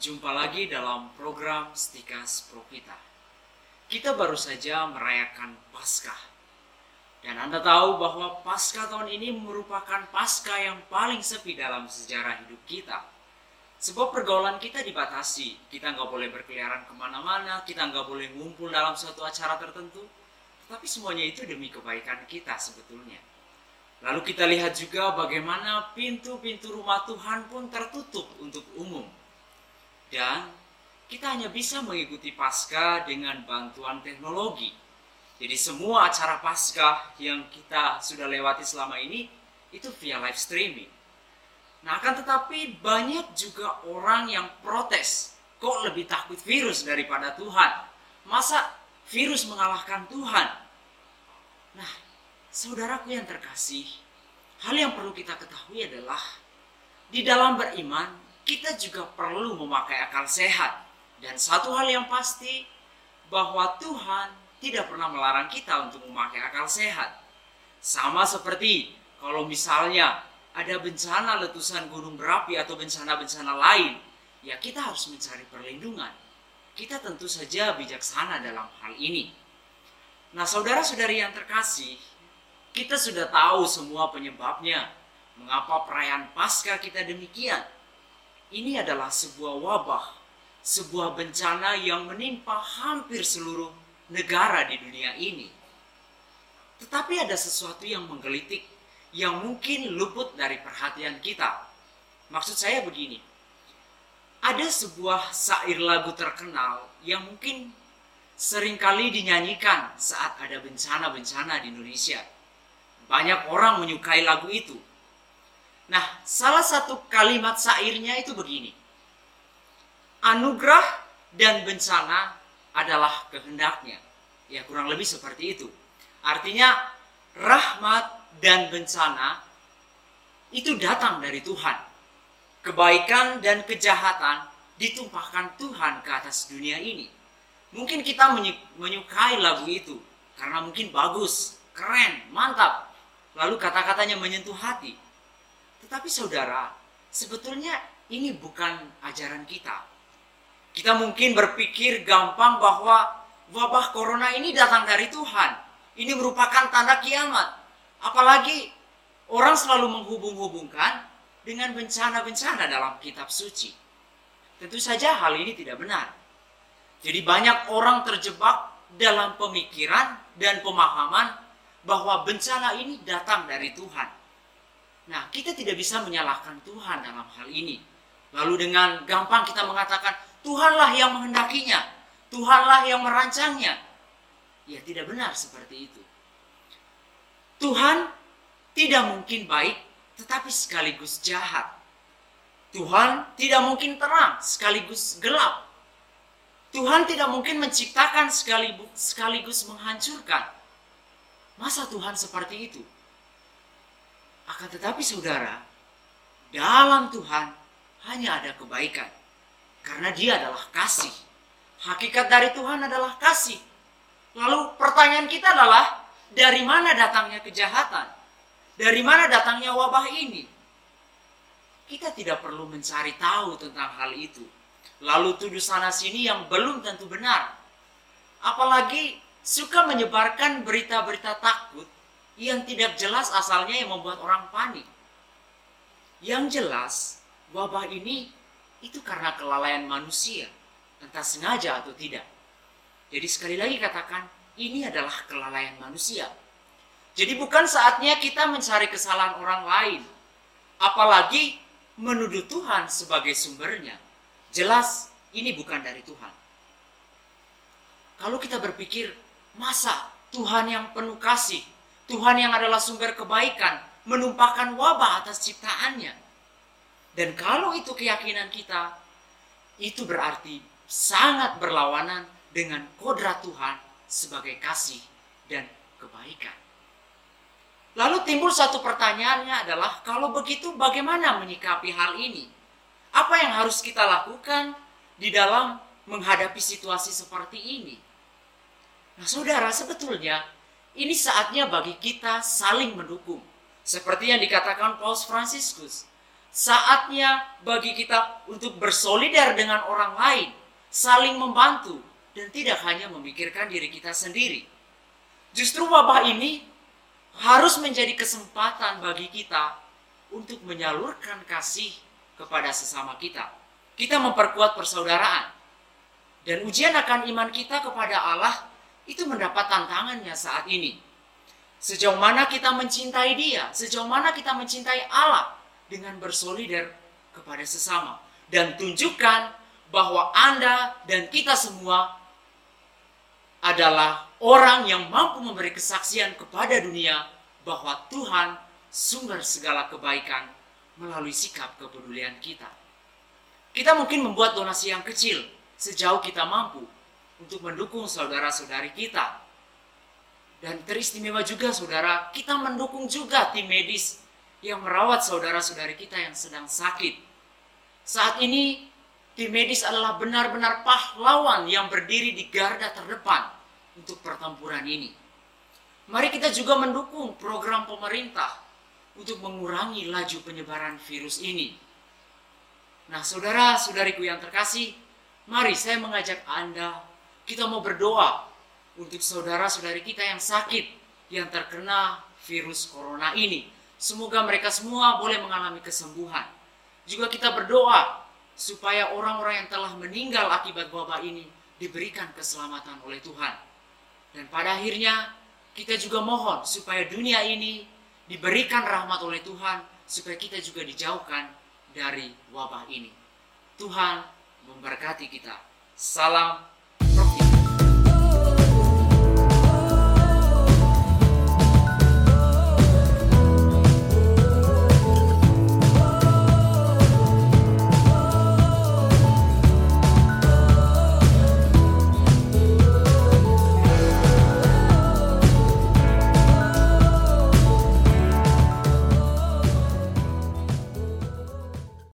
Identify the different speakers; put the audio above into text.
Speaker 1: Jumpa lagi dalam program Stikas Profita. Kita baru saja merayakan Paskah. Dan Anda tahu bahwa Paskah tahun ini merupakan Paskah yang paling sepi dalam sejarah hidup kita. Sebab pergaulan kita dibatasi, kita nggak boleh berkeliaran ke mana-mana, kita nggak boleh ngumpul dalam suatu acara tertentu, tapi semuanya itu demi kebaikan kita sebetulnya. Lalu kita lihat juga bagaimana pintu-pintu rumah Tuhan pun tertutup untuk umum. Dan kita hanya bisa mengikuti Paskah dengan bantuan teknologi. Jadi semua acara Paskah yang kita sudah lewati selama ini itu via live streaming. Nah, akan tetapi banyak juga orang yang protes. Kok lebih takut virus daripada Tuhan? Masa virus mengalahkan Tuhan? Nah, saudaraku yang terkasih, hal yang perlu kita ketahui adalah di dalam beriman kita juga perlu memakai akal sehat. Dan satu hal yang pasti bahwa Tuhan tidak pernah melarang kita untuk memakai akal sehat. Sama seperti kalau misalnya ada bencana letusan gunung berapi atau bencana-bencana lain, ya kita harus mencari perlindungan. Kita tentu saja bijaksana dalam hal ini. Nah, saudara-saudari yang terkasih, kita sudah tahu semua penyebabnya. Mengapa perayaan Paskah kita demikian? Ini adalah sebuah wabah, sebuah bencana yang menimpa hampir seluruh negara di dunia ini. Tetapi ada sesuatu yang menggelitik yang mungkin luput dari perhatian kita. Maksud saya begini, ada sebuah syair lagu terkenal yang mungkin sering kali dinyanyikan saat ada bencana-bencana di Indonesia. Banyak orang menyukai lagu itu. Nah, salah satu kalimat syairnya itu begini. Anugerah dan bencana adalah kehendaknya. Ya, kurang lebih seperti itu. Artinya, rahmat dan bencana itu datang dari Tuhan. Kebaikan dan kejahatan ditumpahkan Tuhan ke atas dunia ini. Mungkin kita menyukai lagu itu karena mungkin bagus, keren, mantap. Lalu kata-katanya menyentuh hati. Tetapi saudara, sebetulnya ini bukan ajaran kita. Kita mungkin berpikir gampang bahwa wabah corona ini datang dari Tuhan. Ini merupakan tanda kiamat. Apalagi orang selalu menghubung-hubungkan dengan bencana-bencana dalam kitab suci. Tentu saja hal ini tidak benar. Jadi banyak orang terjebak dalam pemikiran dan pemahaman bahwa bencana ini datang dari Tuhan. Nah, kita tidak bisa menyalahkan Tuhan dalam hal ini. Lalu dengan gampang kita mengatakan, Tuhanlah yang menghendakinya, Tuhanlah yang merancangnya. Ya tidak benar seperti itu. Tuhan tidak mungkin baik tetapi sekaligus jahat. Tuhan tidak mungkin terang sekaligus gelap. Tuhan tidak mungkin menciptakan sekaligus menghancurkan. Masa Tuhan seperti itu? Akan tetapi saudara, dalam Tuhan hanya ada kebaikan. Karena dia adalah kasih. Hakikat dari Tuhan adalah kasih. Lalu pertanyaan kita adalah, dari mana datangnya kejahatan? Dari mana datangnya wabah ini? Kita tidak perlu mencari tahu tentang hal itu. Lalu tuduh sana sini yang belum tentu benar. Apalagi suka menyebarkan berita-berita takut yang tidak jelas asalnya yang membuat orang panik. Yang jelas, wabah ini itu karena kelalaian manusia, entah sengaja atau tidak. Jadi sekali lagi katakan, ini adalah kelalaian manusia. Jadi bukan saatnya kita mencari kesalahan orang lain. Apalagi menuduh Tuhan sebagai sumbernya. Jelas ini bukan dari Tuhan. Kalau kita berpikir, masa Tuhan yang penuh kasih, Tuhan yang adalah sumber kebaikan, menumpahkan wabah atas ciptaannya. Dan kalau itu keyakinan kita, itu berarti sangat berlawanan dengan kodrat Tuhan sebagai kasih dan kebaikan. Lalu timbul satu pertanyaannya adalah kalau begitu bagaimana menyikapi hal ini? Apa yang harus kita lakukan di dalam menghadapi situasi seperti ini? Nah, saudara, sebetulnya ini saatnya bagi kita saling mendukung. Seperti yang dikatakan Paus Fransiskus, Saatnya bagi kita untuk bersolidar dengan orang lain, saling membantu, dan tidak hanya memikirkan diri kita sendiri. Justru wabah ini harus menjadi kesempatan bagi kita untuk menyalurkan kasih kepada sesama kita. Kita memperkuat persaudaraan. Dan ujian akan iman kita kepada Allah itu mendapat tantangannya saat ini. Sejauh mana kita mencintai Dia, sejauh mana kita mencintai Allah, dengan bersolidar kepada sesama dan tunjukkan bahwa Anda dan kita semua adalah orang yang mampu memberi kesaksian kepada dunia bahwa Tuhan sumber segala kebaikan melalui sikap kepedulian kita. Kita mungkin membuat donasi yang kecil sejauh kita mampu untuk mendukung saudara-saudari kita. Dan teristimewa juga saudara, kita mendukung juga tim medis yang merawat saudara-saudari kita yang sedang sakit. Saat ini, tim medis adalah benar-benar pahlawan yang berdiri di garda terdepan untuk pertempuran ini. Mari kita juga mendukung program pemerintah untuk mengurangi laju penyebaran virus ini. Nah, saudara-saudariku yang terkasih, mari saya mengajak Anda, kita mau berdoa untuk saudara-saudari kita yang sakit, yang terkena virus corona ini Semoga mereka semua boleh mengalami kesembuhan. Juga kita berdoa supaya orang-orang yang telah meninggal akibat wabah ini diberikan keselamatan oleh Tuhan. Dan pada akhirnya kita juga mohon supaya dunia ini diberikan rahmat oleh Tuhan supaya kita juga dijauhkan dari wabah ini. Tuhan memberkati kita. Salam